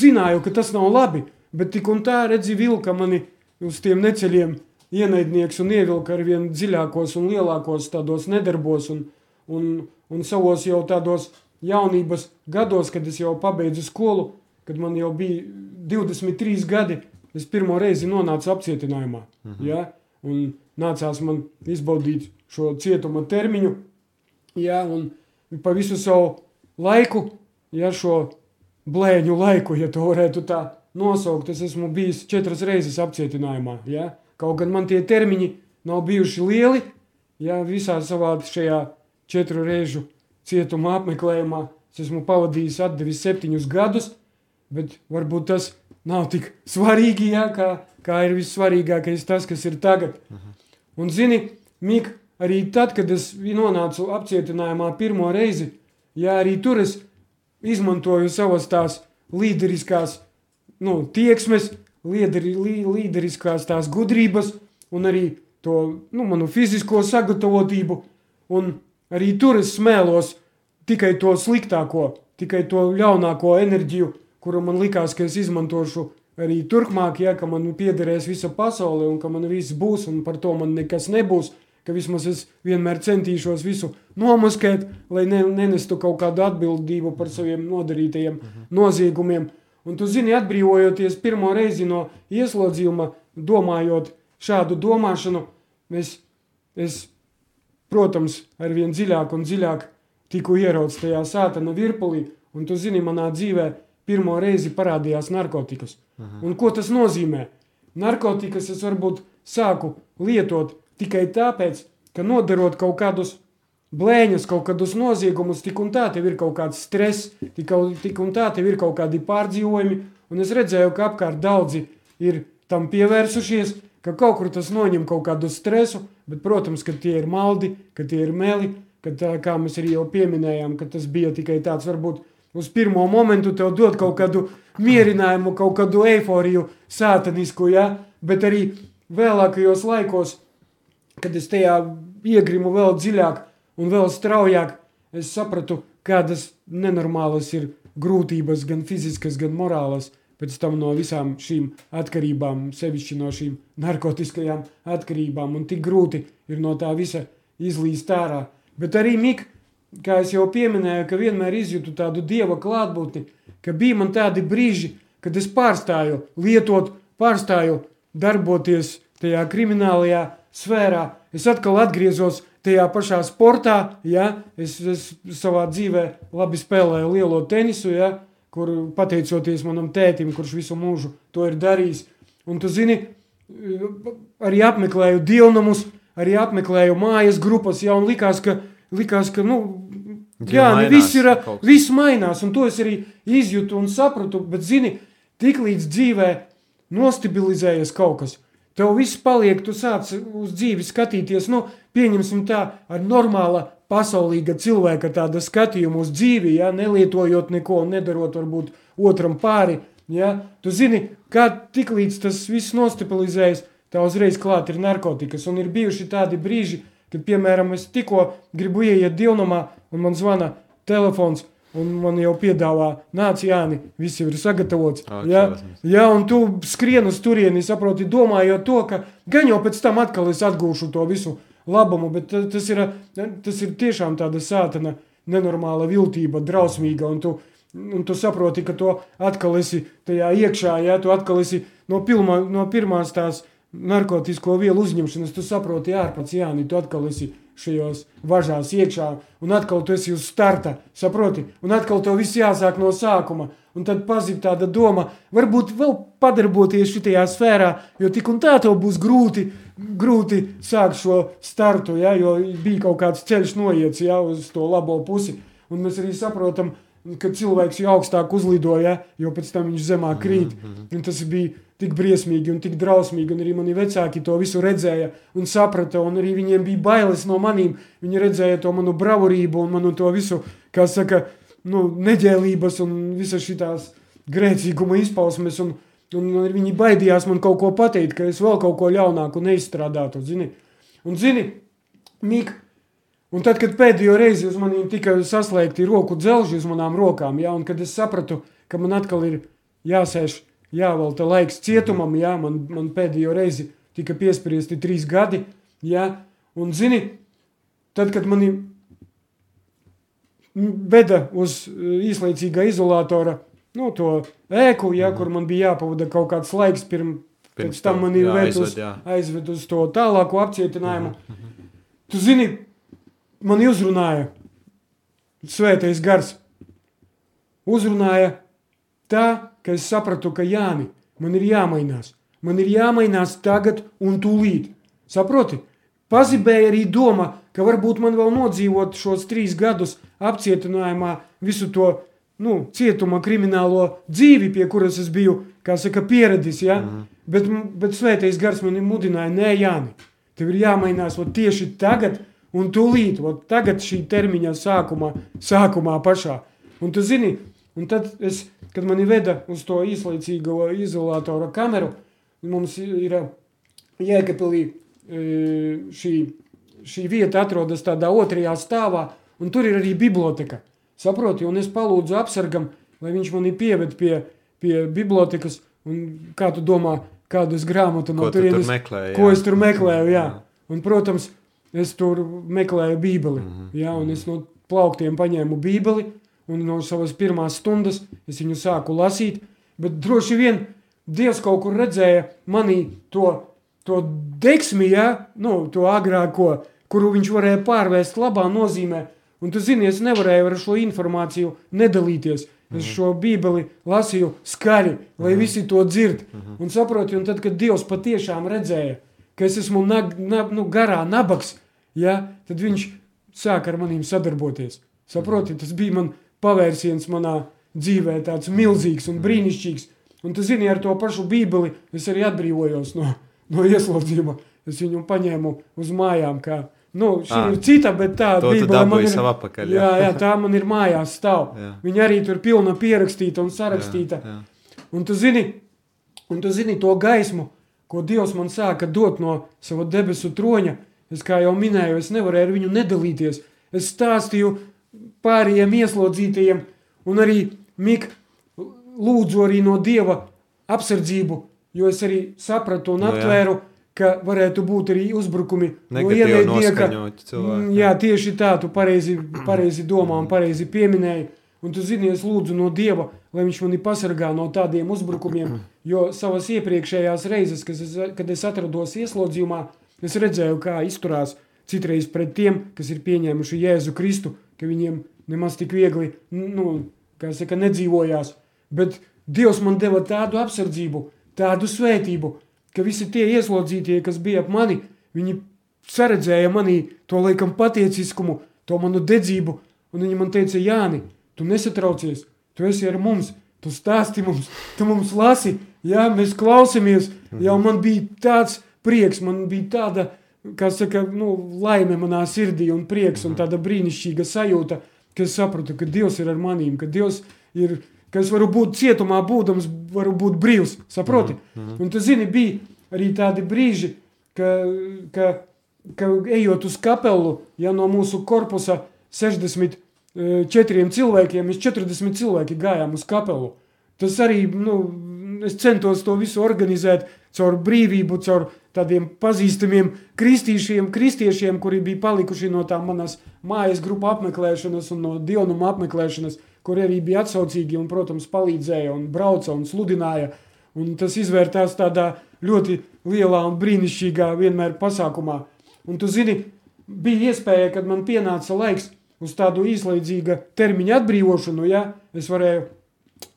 zināju, ka tas nav labi, Bet tik un tā redzi vilka mani uz tiem neceļiem ienaidnieks un ievilka ar vien dziļākos un lielākos tādos nedarbos un, un, un savos jau tādos jaunības gados, kad es jau pabeidzu skolu, kad man jau bija 23 gadi, es pirmo reizi nonācu apcietinājumā, mhm. ja, un nācās man izbaudīt šo cietuma termiņu, ja, un pa visu savu laiku, ja, šo blēņu laiku, ja to varētu tā nosaukt, es esmu bijis četras reizes apcietinājumā. Ja? Kaut gan man tie termiņi nav bijuši lieli, ja visā savā šajā četru reižu cietuma apmeklējumā es esmu pavadījis atdevis septiņus gadus, bet varbūt tas nav tik svarīgi, ja? kā, kā ir vissvarīgākais tas, kas ir tagad. Mhm. Un zini, Mik, arī tad, kad es nonācu apcietinājumā pirmo reizi, ja arī tur es izmantoju savas tās līderiskās nu, tieksmes, līderi, līderiskās tās gudrības un arī to nu, manu fizisko sagatavotību. Un arī tur es smēlos tikai to sliktāko, tikai to ļaunāko enerģiju kuru man likās, ka es izmantošu arī turpmāk, ja ka man piederēs visa pasaule un ka man viss būs un par to man nekas nebūs. Ka vismaz es vienmēr centīšos visu nomaskēt, lai ne, nenestu kaut kādu atbildību par saviem nodarītajiem uh -huh. noziegumiem. Un tu zini, atbrīvojoties pirmo reizi no ieslodzījuma, domājot šādu domāšanu, es, es protams, ar vien dziļāk un dziļāk tiku ierauts tajā sātana virpulī, un tu zini, manā dzīvē pirmo reizi parādījās narkotikas. Aha. Un ko tas nozīmē? Narkotikas es varbūt sāku lietot tikai tāpēc, ka nodarot kaut kādus blēņas, kaut kādus noziegumus, tik un tā tev ir kaut kāds stress, tik, tik un tā tev ir kaut kādi pārdzīvojumi, un es redzēju, ka apkārt daudzi ir tam pievērsušies, ka kaut kur tas noņem kaut kādu stresu, bet, protams, ka tie ir maldi, ka tie ir meli, ka tā, kā mēs arī jau pieminējām, ka tas bija tikai tāds varbūt uz pirmo momentu tev dod kaut kādu mierinājumu, kaut kādu eifóriju sātanisku, ja? bet arī vēlākajos laikos, kad es tajā iegrimu vēl dziļāk un vēl straujāk, es sapratu, kādas nenormālas ir grūtības, gan fiziskas, gan morālas, pēc tam no visām šīm atkarībām, sevišķi no šīm narkotiskajām atkarībām, un tik grūti ir no tā visa izlīst ārā. Bet arī Mika, kā jau pieminēju, ka vienmēr izjūtu tādu dieva klātbūtni, ka bija man tādi brīži, kad es pārstāju lietot, pārstāju darboties tajā kriminālajā sfērā. Es atkal atgriezos tajā pašā sportā, ja es, es savā dzīvē labi spēlēju lielo tenisu, ja, kur pateicoties manam tētim, kurš visu mūžu to ir darījis. Un tu zini, arī apmeklēju dievnamus, arī apmeklēju mājas grupas, ja, un likās, ka likās, ka nu, jā, nu, viss, ir, viss mainās, un to es arī izjūtu un sapratu. Bet, zini, tik līdz dzīvē nostabilizējas kaut kas. Tev viss paliek, tu sāc uz dzīvi skatīties, nu, pieņemsim tā, ar normāla pasaulīga cilvēka tāda skatījuma uz dzīvi, ja, nelietojot neko, nedarot varbūt otram pāri, ja. Tu zini, kā tik līdz tas viss nostabilizējas, tā uzreiz klāt ir narkotikas, un ir bijuši tādi brīži, Kad, piemēram, es tikko gribu ieiet dievnamā, un man zvana telefons, un man jau piedāvā, nāc, Jāni, viss jau ir sagatavots. Oh, ja? ja, un tu skrien uz turieni, saproti, domājot to, ka gan jau pēc tam atkal es atgūšu to visu labumu, bet tas ir, tas ir tiešām tāda sātana nenormāla viltība, drausmīga, un tu, un tu saproti, ka to atkal esi tajā iekšā, ja, tu atkal esi no, pilma, no pirmās tās narkotiku vielu uzņemšanas, tu saproti, ārpats Jāni, tu atkal esi šajos važās iekšā, un atkal tu esi uz starta, saproti, un atkal tev viss jāsāk no sākuma, un tad pazīt tāda doma, varbūt vēl padarboties šitajā sfērā, jo tik un tā tev būs grūti, grūti sākt šo startu, ja, jo bija kaut kāds ceļš noiets, ja, uz to labo pusi, un mēs arī saprotam, ka cilvēks jau augstāk uzlidoja, jo pēc tam viņš zemāk krīt, mm -hmm. un tas bija tik briesmīgi un tik drausmīgi, un arī mani vecāki to visu redzēja un saprata, un arī viņiem bija bailes no manīm. Viņi redzēja to manu bravurību un manu to visu, kā saka, nu, neģēlības un visas šitās grēcīguma izpausmes, un, un viņi baidījās man kaut ko pateikt, ka es vēl kaut ko ļaunāku neizstrādātu, zini. Un zini, Mika, un tad, kad pēdējo reizi uz maniem tika saslēgti roku dzelži uz manām rokām, ja, un kad es sapratu, ka man atkal ir jāsēž jāvelta laiks cietumam, jā, man, man pēdējo reizi tika piespriesti trīs gadi, jā, un zini, tad, kad mani veda uz e, īslaicīgā izolatora, nu, to ēku, mm. kur man bija jāpavada kaut kāds laiks pirms, pirms tam mani jā, ved uz, jā. aizved uz to tālāko apcietinājumu. Mm -hmm. Tu zini, mani uzrunāja svētais gars. Uzrunāja tā, ka es sapratu, ka Jāni, man ir jāmainās. Man ir jāmainās tagad un tūlīt. Saproti? Pazibēja arī doma, ka varbūt man vēl nodzīvot šos trīs gadus apcietinājumā visu to nu, cietuma kriminālo dzīvi, pie kuras es biju, kā saka, pieradis. Ja? Mm. Bet, bet svētais gars man mudināja, nē, Jāni, tev ir jāmainās tieši tagad un tūlīt, tagad šī termiņa sākumā, sākumā pašā. Un tu zini, Un tad, es, kad mani veda uz to īslaicīgo izolatora kameru, mums ir Jēkabīlī šī, šī vieta atrodas tādā otrajā stāvā, un tur ir arī biblioteka. Saproti, un es palūdzu apsargam, lai viņš mani pieved pie, pie bibliotekas, un kā tu domā, kādu es grāmatu no Ko tu tur turienes, meklēji, ko jā. es tur meklēju, jā. Jā. Un, protams, es tur meklēju bībeli, mm Mhm, -hmm. jā, un es no plauktiem paņēmu bībeli, un no savas pirmās stundas es viņu sāku lasīt, bet droši vien Dievs kaut kur redzēja manī to, to deksmi, jā, nu, to agrāko, kuru viņš varēja pārvērst labā nozīmē, un tu zini, es nevarēju ar šo informāciju nedalīties. Es šo bībeli lasīju skaļi, lai visi to dzird. Un saproti, un tad, kad Dievs patiešām redzēja, ka es esmu nag, na, nu, garā nabaks, ja, tad viņš sāk ar maniem sadarboties. Saproti, tas bija man pavērsiens manā dzīvē, tāds milzīgs un brīnišķīgs. Un tu zini, ar to pašu bībeli es arī atbrīvojos no, no ieslodzījuma. Es viņu paņēmu uz mājām, kā Nu, šī Ā. ir cita, bet tā Bībele man ir- sev atpakaļ, jā. Jā, jā, tā man ir mājās stāv. Jā. Viņa arī tur pilna pierakstīta un sarakstīta. Jā, jā. Un tu zini, un tu zini to gaismu, ko Dievs man sāka dot no sava debesu troņa. Es kā jau minēju, es nevarēju ar viņu nedalīties. Es stāstīju pārējiem ieslodzītajiem, un arī Mik lūdzu arī no Dieva apsardzību, jo es arī sapratu un Nu aptvēru, ka varētu būt arī uzbrukumi Negatīvi ienaidnieka. noskaņoti cilvēki, Mm. Jā, tieši tā, tu pareizi, pareizi domā un pareizi pieminēji. Un tu zini, es lūdzu no Dieva, lai Viņš mani pasargā no tādiem uzbrukumiem, jo savas iepriekšējās reizes, kad es, kad es atrados ieslodzījumā, es redzēju, kā izturās citreiz pret tiem, kas ir pieņēmuši Jēzu Kristu, ka viņiem nemaz tik viegli, nu, kā saka, nedzīvojās. Bet Dievs man deva tādu apsardzību, tādu svētību, ka visi tie ieslodzītie, kas bija ap mani, viņi saredzēja manī to laikam patieciskumu, to manu dedzību, un viņi man teica, Jāni, tu nesatraucies, tu esi ar mums, tu stāsti mums, tu mums lasi, jā, mēs klausamies, jau man bija tāds prieks, man bija tāda, kā saka, nu, laime manā sirdī un prieks un tāda brīnišķīga sajūta, ka es sapratu, ka Dievs ir ar manīm, ka Dievs ir, ka es varu būt cietumā būdams, varu būt brīvs, saproti? Un tu zini, bija arī tādi brīži, ka, ka, ka ejot uz kapelu, ja no mūsu korpusa 64 cilvēkiem, mēs 40 cilvēki gājām uz kapelu. Tas arī, nu, es centos to visu organizēt caur brīvību, caur tādiem pazīstamiem kristīšiem, kristiešiem, kuri bija palikuši no tā manas mājas grupu apmeklēšanas un no dievnuma apmeklēšanas, kuri arī bija atsaucīgi un, protams, palīdzēja un brauca un sludināja. Un tas izvērtās tādā ļoti lielā un brīnišķīgā vienmēr pasākumā. Un tu zini, bija iespēja, kad man pienāca laiks uz tādu īslaidzīga termiņa atbrīvošanu, ja es varēju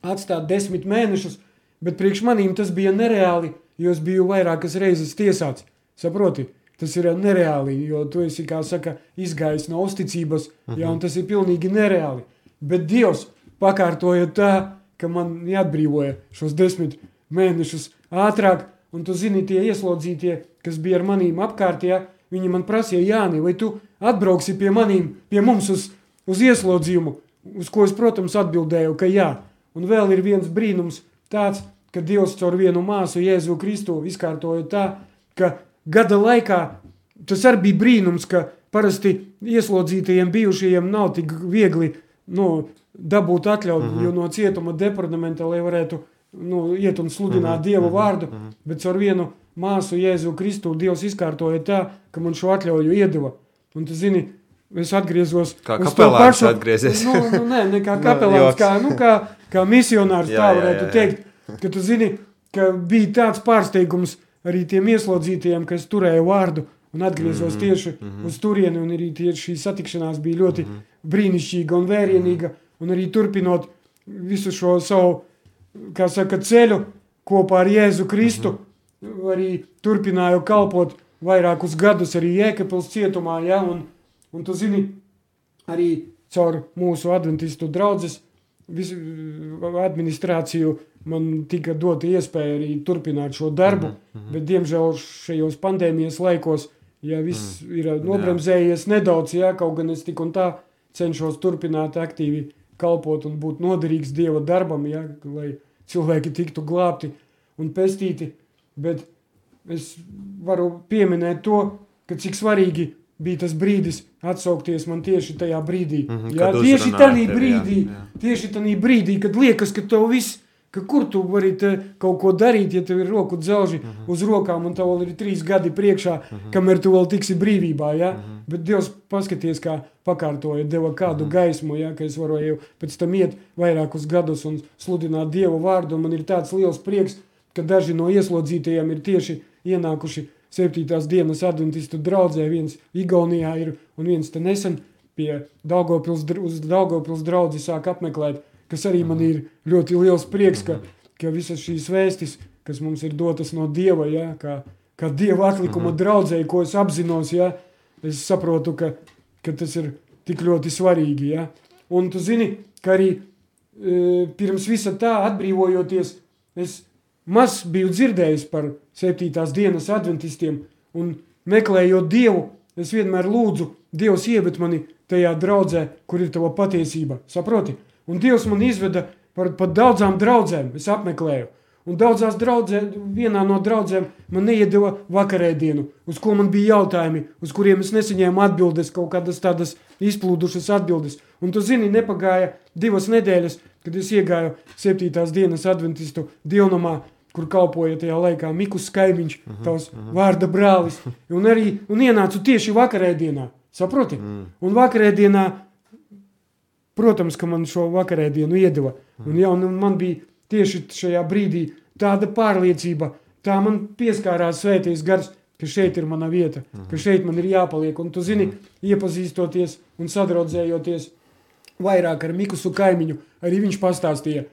atstāt desmit mēnešus, bet priekš manīm tas bija nereāli, jo es biju vairākas reizes tiesāts. Saproti, tas ir nereāli, jo tu esi, kā saka, izgājis no uzticības, ja, un tas ir pilnīgi nereāli. Bet Dievs pakārtoja tā, ka man neatbrīvoja šos desmit mēnešus ātrāk, un tu zini, tie ieslodzītie, kas bija ar manīm apkārtējā, viņi man prasīja, Jāni, vai tu atbrauksi pie manīm, pie mums uz, uz ieslodzījumu, uz ko es, protams, atbildēju, ka jā. Un vēl ir viens brīnums tāds, ka Dievs caur vienu māsu Jēzu Kristu izkārtoja tā, ka gada laikā tas arī bija brīnums, ka parasti ieslodzītajiem bijušajiem nav tik viegli nu, dabūt atļauju uh -huh. no cietuma departamenta, lai varētu nu, iet un sludināt uh -huh. Dieva vārdu, uh -huh. bet caur vienu māsu Jēzu Kristu Dievs izkārtoja tā, ka man šo atļauju iedeva. Un tu zini, es atgriezos Kā kapelāns atgriezies. Nu, nu, nē, ne kā Nu, kapelāns, kā, nu, kā, kā misionārs, Jā, tā jā, varētu jā, jā. teikt. Ka tu zini, ka bija tāds pārsteigums arī tiem ieslodzītajiem, kas turēja vārdu un atgriezos mm -hmm. tieši mm -hmm. uz turieni. Un arī šī satikšanās bija ļoti mm -hmm. brīnišķīga un vērienīga. Un arī turpinot visu šo savu, saka, ceļu kopā ar Jēzu Kristu, mm -hmm. arī turpināju kalpot vairākus gadus arī Jēkabils cietumā. Ja? Un, un tu zini, arī caur mūsu adventistu draugus administrāciju man tika dota iespēja arī turpināt šo darbu, mm -hmm. bet, diemžēl, šajos pandēmijas laikos, ja viss mm. ir nobremzējies nedaudz, ja kaut gan es tik un tā cenšos turpināt aktīvi kalpot un būt noderīgs Dieva darbam, ja, lai cilvēki tiktu glābti un pestīti, bet es varu pieminēt to, ka cik svarīgi bija tas brīdis atsaukties man tieši tajā brīdī. Mhm, jā, kad tieši tajā brīdī, jā, jā. tieši tajā brīdī, kad liekas, ka tev viss, ka kur tu vari kaut ko darīt, ja tev ir roku dzelži Mhm. uz rokām un tev vēl ir trīs gadi priekšā, kamēr tu vēl tiksi brīvībā. Ja? Mhm. Bet Dievs paskaties, kā pakārtoja, deva kādu gaismu, ja? ka es varēju pēc tam iet vairākus gadus un sludināt Dieva vārdu. Man ir tāds liels prieks, ka daži no ieslodzītajiem ir tieši ienākuši septītās dienas adventistu draudzē. Viens Igaunijā ir un viens te nesen pie Daugavpils, uz Daugavpils draudzi sāk apmeklēt, kas arī man ir ļoti liels prieks, ka, ka visas šīs vēstis, kas mums ir dotas no Dieva, ja, kā, kā Dieva atlikuma draudzēji, ko es apzinos, ja, es saprotu, ka, ka tas ir tik ļoti svarīgi. Ja. Un tu zini, ka arī e, pirms visa tā atbrīvojoties, es maz biju dzirdējis par septītās dienas adventistiem, un meklējot Dievu, es vienmēr lūdzu, Dievs ieved mani tajā draudzē, kur ir tava patiesība. Saproti? Un Dievs man izveda par, par daudzām draudzēm, es apmeklēju. Un daudzās draudzē, vienā no draudzēm man neiedeva vakarēdienu, uz ko man bija jautājumi, uz kuriem es nesaņēmu atbildes, kaut kādas tādas izplūdušas atbildes. Un tu zini, nepagāja divas nedēļas, kad es iegāju septītās dienas adventistu dievnamā, kur kalpoja tajā laikā Mikus Kaimiņš, tavs vārda brālis. Un arī un ienācu tieši vakarēdienā, saproti? Un vakarēdienā Protams, ka man šo vakarēdienu iedeva. Un, jā, un man bija tieši šajā brīdī tāda pārliecība, tā man pieskārās svētais gars, ka šeit ir mana vieta, ka šeit man ir jāpaliek. Un tu zini, iepazīstoties un sadraudzējoties vairāk ar Mikusu kaimiņu, arī viņš pastāstīja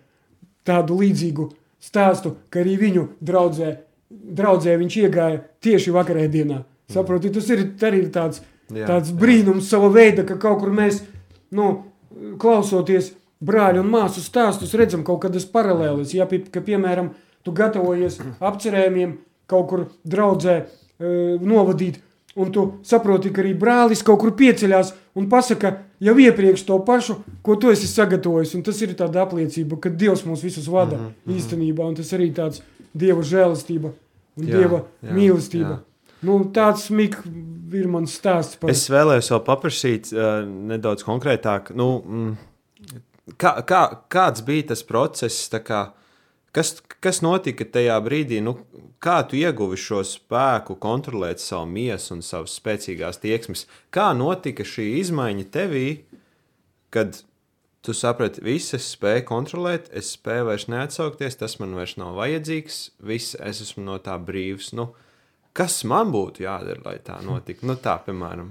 tādu līdzīgu stāstu, ka arī viņu draudzē, draudzē viņš iegāja tieši vakarēdienā. Saproti, tas ir arī tāds, Jā, tāds jā. brīnums sava veida, ka kaut kur mēs, nu, klausoties brāļu un māsu stāstus, redzam kaut kādas paralēles. Ja, ka, piemēram, tu gatavojies apcerējumiem kaut kur draudzē e, novadīt, un tu saproti, ka arī brālis kaut kur pieceļās un pasaka jau iepriekš to pašu, ko tu esi sagatavojis. Un tas ir tāda apliecība, ka Dievs mūs visus vada mm -hmm. īstenībā, un tas arī tāds Dieva žēlastība un Jā, Dieva jā, mīlestība. jā. Nu, tāds Mik, ir mans stāsts par Es vēlējos vēl paprasīt uh, nedaudz konkrētāk, nu, mm, kā, kā, kāds bija tas process, kā, kas, kas notika tajā brīdī, nu, kā tu ieguvi šo spēku kontrolēt savu miesu un savas spēcīgās tieksmes, kā notika šī izmaiņa tevī, kad tu saprati, viss es spēju kontrolēt, es spēju vairs neatsaukties, tas man vairs nav vajadzīgs, viss es esmu no tā brīvs. Nu, kas man būtu jādara, lai tā notiktu? Nu, tā, piemēram,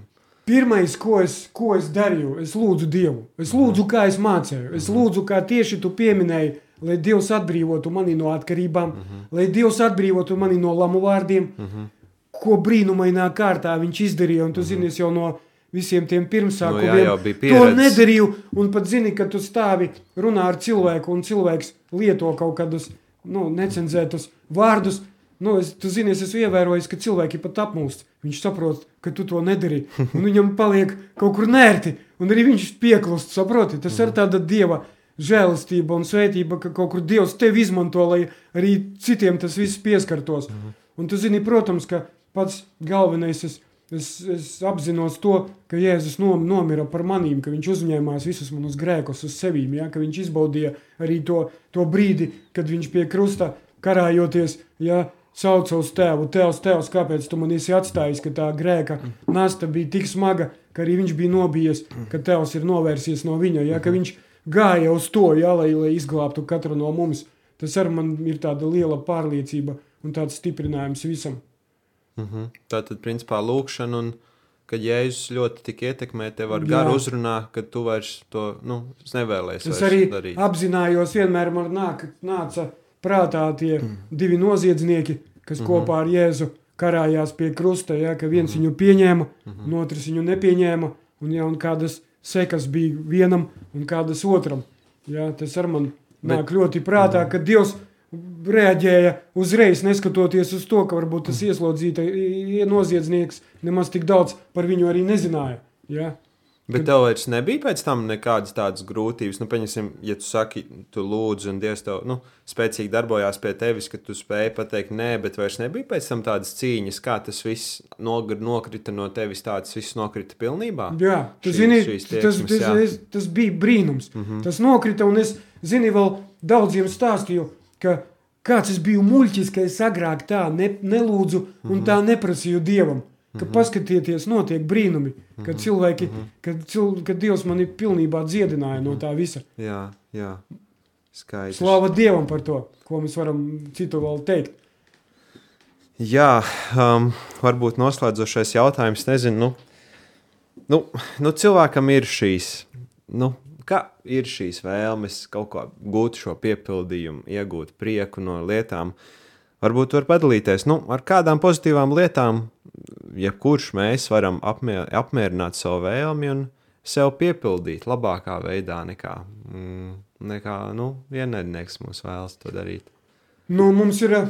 Pirmais, ko es, ko es darīju, es lūdzu Dievu. Es lūdzu, kā es mācīju. Es lūdzu, kā tieši tu pieminēji, lai Dievs atbrīvotu mani no atkarībām, uh -huh. lai Dievs atbrīvotu mani no lamu vārdiem, uh -huh. ko brīnumainā kārtā viņš izdarīja. Un tu uh -huh. zini, es jau no visiem tiem pirmsākumiem Nu jā, to nedarīju. Un pat zini, ka tu stāvi runā ar cilvēku, un cilvēks lieto kaut kādus nu, necenzētus vārdus. Nu, es, tu zini, es esmu ievērojis, ka cilvēki pat apmūst. Viņš saprot, ka tu to nedari. Un viņam paliek kaut kur nērti, un arī viņš pieklust. Saproti, tas ir tāda dieva žēlastība un svētība, ka kaut kur Dievs tevi izmanto, lai arī citiem tas viss pieskartos. Un tu zini, protams, ka pats galvenais es, es, es apzinos to, ka Jēzus nom, nomira par manīm, ka viņš uzņēmās visus manus grēkus uz sevīm, ja, ka viņš izbaudīja arī to, to brīdi, kad viņš pie krusta karājoties, ja, sauca uz tēvu, tēvs, tēvs, kāpēc tu man esi atstājis, ka tā grēka nasta bija tik smaga, ka arī viņš bija nobijies, ka tēvs ir novērsies no viņa, ja, ka viņš gāja uz to, ja, lai, lai izglābtu katru no mums. Tas arī man ir tāda liela pārliecība un tāds stiprinājums visam. Uh -huh. Tā tad, principā, lūkšana, un kad Jēzus ļoti tik ietekmē tevi ar garu uzrunā, ka tu vairs to nu, es nevēlies. Es arī darīt. apzinājos, vienmēr man nāk, nāca prātā tie divi noziedznieki, kas kopā ar Jēzu karājās pie krusta, ja, ka viens viņu pieņēma, un otrs viņu nepieņēma, un, ja, un kādas sekas bija vienam un kādas otram. Ja, tas ar man nāk ļoti prātā, ka Dievs reaģēja uzreiz, neskatoties uz to, ka varbūt tas ieslodzītais noziedznieks nemaz tik daudz par viņu arī nezināja. Ja? Bet tev vairs nebija pēc tam nekādas tādas grūtības. Nu, pieņasim, ja tu saki, tu lūdzu, un Dievs tev nu, spēcīgi darbojās pie tevis, ka tu spēji pateikt nē, bet vairs nebija pēc tam tādas cīņas, kā tas viss nokrita no tevis, tāds viss nokrita pilnībā. Jā, tu šī, zini, tieksmes, tas, tas, jā. Es, tas bija brīnums. Mm -hmm. Tas nokrita, un es, zini, vēl daudziem stāstīju, ka kāds es biju muļķis, ka es agrāk tā ne, nelūdzu un mm -hmm. tā neprasīju Dievam. Ka -hmm. paskatieties, notiek brīnumi, kad, mhm. cilvēki, -hmm. kad, cil, kad Dievs mani pilnībā dziedināja no tā visa. Jā, jā. Skaidrs. Slāva Dievam par to, ko mēs varam citu vēl teikt. Jā, um, varbūt noslēdzošais jautājums. Nezinu, nu, nu, nu cilvēkam ir šīs, nu, kā ir šīs vēlmes kaut kā gūt šo piepildījumu, iegūt prieku no lietām. Varbūt var padalīties nu, ar kādām pozitīvām lietām, jebkurš mēs varam apmier, apmierināt savu vēlmi un sev piepildīt labākā veidā nekā, mm, nekā nu, ienaidnieks mums vēlas to darīt. Nu, mums ir uh,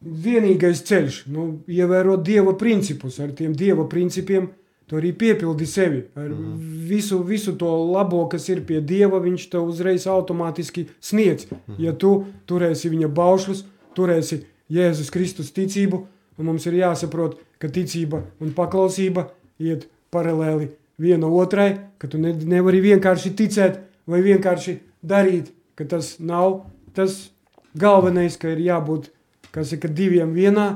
vienīgais ceļš, nu, ievērot dieva principus. Ar tiem dieva principiem tu arī piepildi sevi. Ar mm. visu, visu to labo, kas ir pie dieva, viņš tev uzreiz automātiski sniedz. Mm. Ja tu turēsi viņa baušļus, turēsi Jēzus Kristus ticību, Un mums ir jāsaprot, ka ticība un paklausība iet paralēli viena otrai, ka tu ne, nevari vienkārši ticēt vai vienkārši darīt, ka tas nav tas galvenais, ka ir jābūt saka, diviem vienā.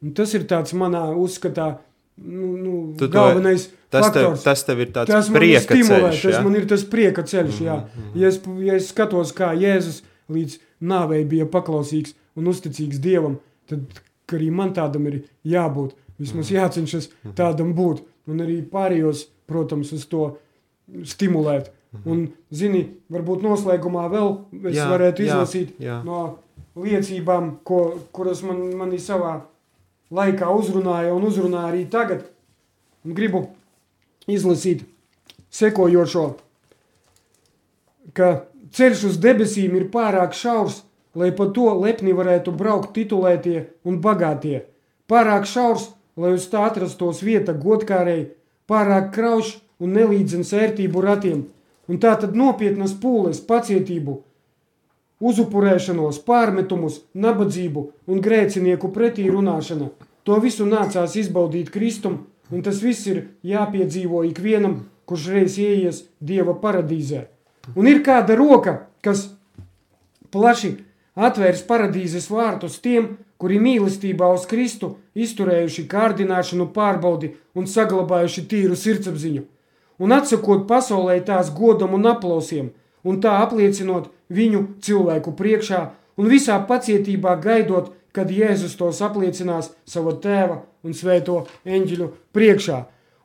Un tas ir tāds manā uzskatā, nu, nu, tu galvenais. Tas tev, tas tev ir tāds tas prieka stimulē, ceļš. Tas ja? man ir tas prieka ceļš, jā. Mm -hmm. ja, es, ja es skatos, kā Jēzus līdz nāvei bija paklausīgs un uzticīgs Dievam, tad ka arī man tādam ir jābūt. Vismaz mhm. jācenšas mhm. tādam būt. Un arī pārējos, protams, uz to stimulēt. Mhm. Un, zini, varbūt noslēgumā vēl es jā, varētu izlasīt jā, jā. no liecībām, ko, kuras man, mani savā laikā uzrunāja un uzrunā arī tagad. Un gribu izlasīt sekojošo, ka ceļš uz debesīm ir pārāk šaurs, lai pa to lepni varētu braukt titulētie un bagātie. Pārāk šaurs, lai uz tā atrastos vieta godkārēji, pārāk kraušs un nelīdzens ērtību ratiem, un tā tad nopietnas pūles, pacietību, uzupurēšanos, pārmetumus, nabadzību un grēcinieku pretī runāšana. To visu nācās izbaudīt Kristum, un tas viss ir jāpiedzīvo ikvienam, kurš reiz ieies Dieva paradīzē. Un ir kāda roka, kas plaši atvērs paradīzes vārtus tiem, kuri mīlestībā uz Kristu izturējuši kārdināšanu pārbaudi un saglabājuši tīru sirdsapziņu, un atsakot pasaulē tās godam un aplausiem, un tā apliecinot viņu cilvēku priekšā, un visā pacietībā gaidot, kad Jēzus tos apliecinās sava tēva un svēto eņģeļu priekšā.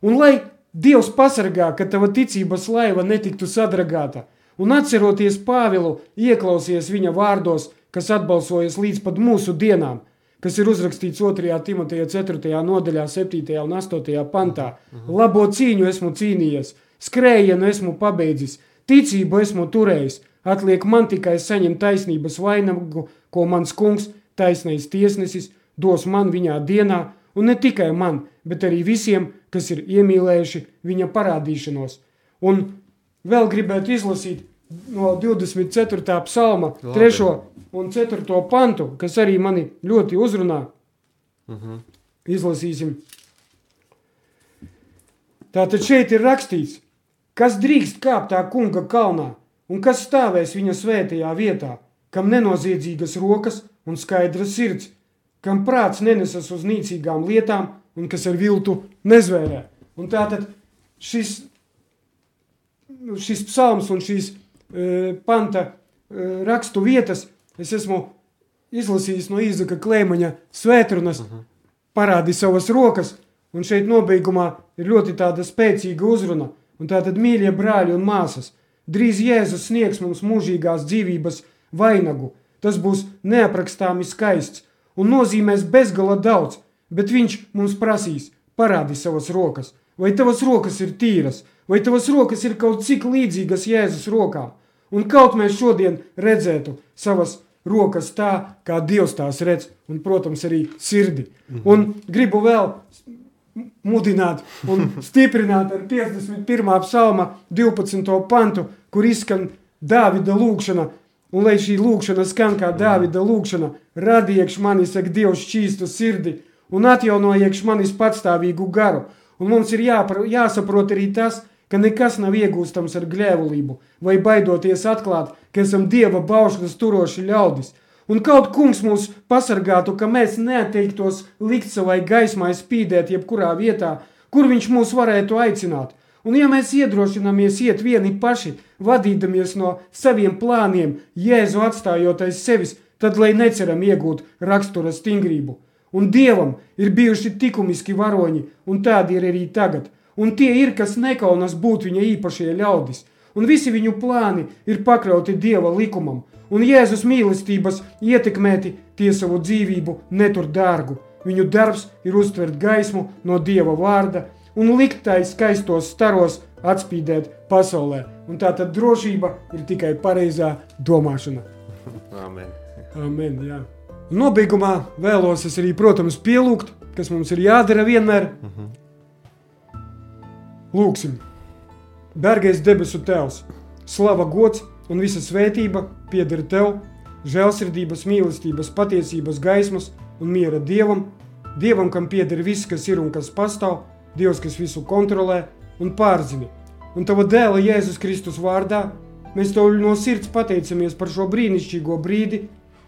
Un lai Dievs pasargā, ka tava ticības laiva netiktu sadragāta – un atceroties Pāvilu, ieklausies viņa vārdos, kas atbalsojas līdz pat mūsu dienām, kas ir uzrakstīts 2. Timoteja 4. nodaļā, 7. un 8. pantā. Labo cīņu esmu cīnījies, skrējienu esmu pabeidzis, ticību esmu turējis, atliek man tikai saņemt taisnības vainagu, ko mans kungs, taisnais tiesnesis, dos man viņā dienā, un ne tikai man, bet arī visiem, kas ir iemīlējuši viņa parādīšanos. Un vēl gribētu izlasīt no 24. psalma, Labi. 3. un 4. pantu, kas arī mani ļoti uzrunā. Uh mhm. -huh. Izlasīsim. Tātad šeit ir rakstīts, kas drīkst kāpt tā kunga kalnā un kas stāvēs viņa svētajā vietā, kam nenoziedzīgas rokas un skaidras sirds, kam prāts nenesas uz nīcīgām lietām un kas ar viltu nezvērē. Un tātad šis šis psalms un šīs uh, panta uh, rakstu vietas es esmu izlasījis no Īzaka Klēmaņa svētrunas, uh -huh. parādi savas rokas, un šeit nobeigumā ir ļoti tāda spēcīga uzruna, un tātad mīļie brāļi un māsas, drīz Jēzus sniegs mums mūžīgās dzīvības vainagu, tas būs neaprakstāmi skaists un nozīmēs bezgala daudz, bet viņš mums prasīs, parādi savas rokas, vai tavas rokas ir tīras, vai tavas rokas ir kaut cik līdzīgas Jēzus rokām, un kaut mēs šodien redzētu savas rokas tā, kā Dievs tās redz, un, protams, arī sirdi. Mhm. Un gribu vēl mudināt un stiprināt ar 51. psalma 12. pantu, kur izskan Dāvida lūkšana. Un lai šī lūkšana skan kā Dāvida lūkšana, radi iekš manis, ak, Dievs, šķīstu sirdi un atjauno iekš manis patstāvīgu garu. Un mums ir jāpar, jāsaprot arī tas, ka nekas nav iegūstams ar gļēvulību vai baidoties atklāt, ka esam Dieva baušļus turoši ļaudis – Un kaut kungs mūs pasargātu, ka mēs neatteiktos likt savai gaismai spīdēt jebkurā vietā, kur viņš mūs varētu aicināt. Un ja mēs iedrošināmies iet vieni paši, vadīdamies no saviem plāniem, Jēzu atstājot aiz sevis, tad lai neceram iegūt rakstura stingrību. Un Dievam ir bijuši likumiski varoņi, un tādi ir arī tagad. Un tie ir, kas nekaunas būt viņa īpašie ļaudis. Un visi viņu plāni ir pakļauti Dieva likumam, un Jēzus mīlestības ietekmēti tie savu dzīvību netur dārgu. Viņu darbs ir uztvert gaismu no Dieva vārda un likt tai skaistos staros atspīdēt pasaulē. Un tā tad drošība ir tikai pareizā domāšana. Amen. Amen jā. Nobeigumā vēlos es arī, protams, pielūgt, kas mums ir jādara vienmēr. Uh -huh. Lūksim! Dārgais debesu Tēvs, slava gods un visa svētība pieder tev, žēlsirdības, mīlestības, patiesības, gaismas un miera dievam, dievam, kam pieder viss, kas ir un kas pastāv, dievs, kas visu kontrolē un pārzina. Un tava dēla Jēzus Kristus vārdā mēs tev no sirds pateicamies par šo brīnišķīgo brīdi,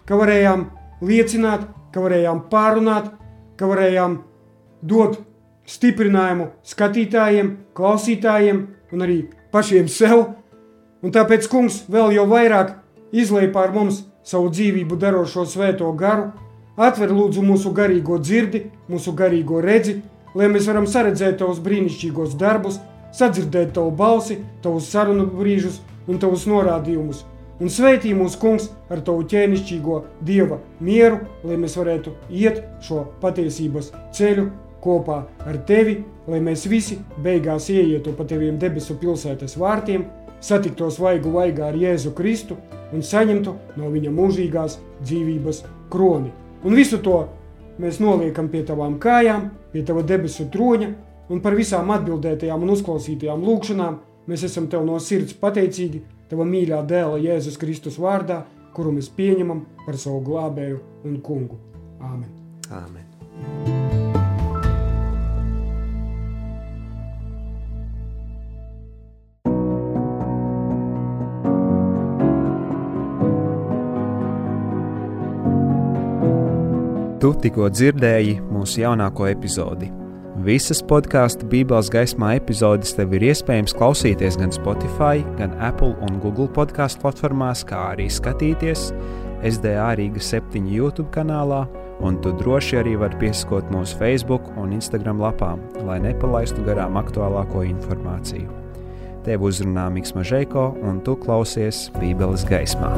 ka varējām liecināt, ka varējām pārunāt, ka varējām dot stiprinājumu skatītājiem, klausītājiem un arī pašiem sev Un tāpēc kungs vēl jau vairāk izlai pār mums savu dzīvību darošo svēto garu, atver lūdzu mūsu garīgo dzirdi, mūsu garīgo redzi, lai mēs varam saredzēt tavus brīnišķīgos darbus, sadzirdēt tavu balsi, tavus sarunu brīžus un tavus norādījumus. Un sveitī mūsu kungs ar tavu ķēnišķīgo dieva mieru, lai mēs varētu iet šo patiesības ceļu kopā ar tevi, lai mēs visi beigās ieietu pa teviem debesu pilsētas vārtiem – satiktos vaigu vaigā ar Jēzu Kristu un saņemtu no viņa mūžīgās dzīvības kroni. Un visu to mēs noliekam pie tavām kājām, pie tava debesu troņa, un par visām atbildētajām un uzklausītajām lūgšanām mēs esam tev no sirds pateicīgi tava mīļā dēla Jēzus Kristus vārdā, kuru mēs pieņemam par savu glābēju un kungu. Āmen! Āmen. Tu tikko dzirdēji mūsu jaunāko epizodi. Visas podkāstu Bībeles gaismā epizodes tev ir iespējams klausīties gan Spotify, gan Apple un Google podkāstu platformās, kā arī skatīties SDA Rīga 7 YouTube kanālā, un tu droši arī vari pieskot mūsu Facebook un Instagram lapām, lai nepalaistu garām aktuālāko informāciju. Tev uzrunā Mikls Mažēko, un tu klausies Bībeles gaismā.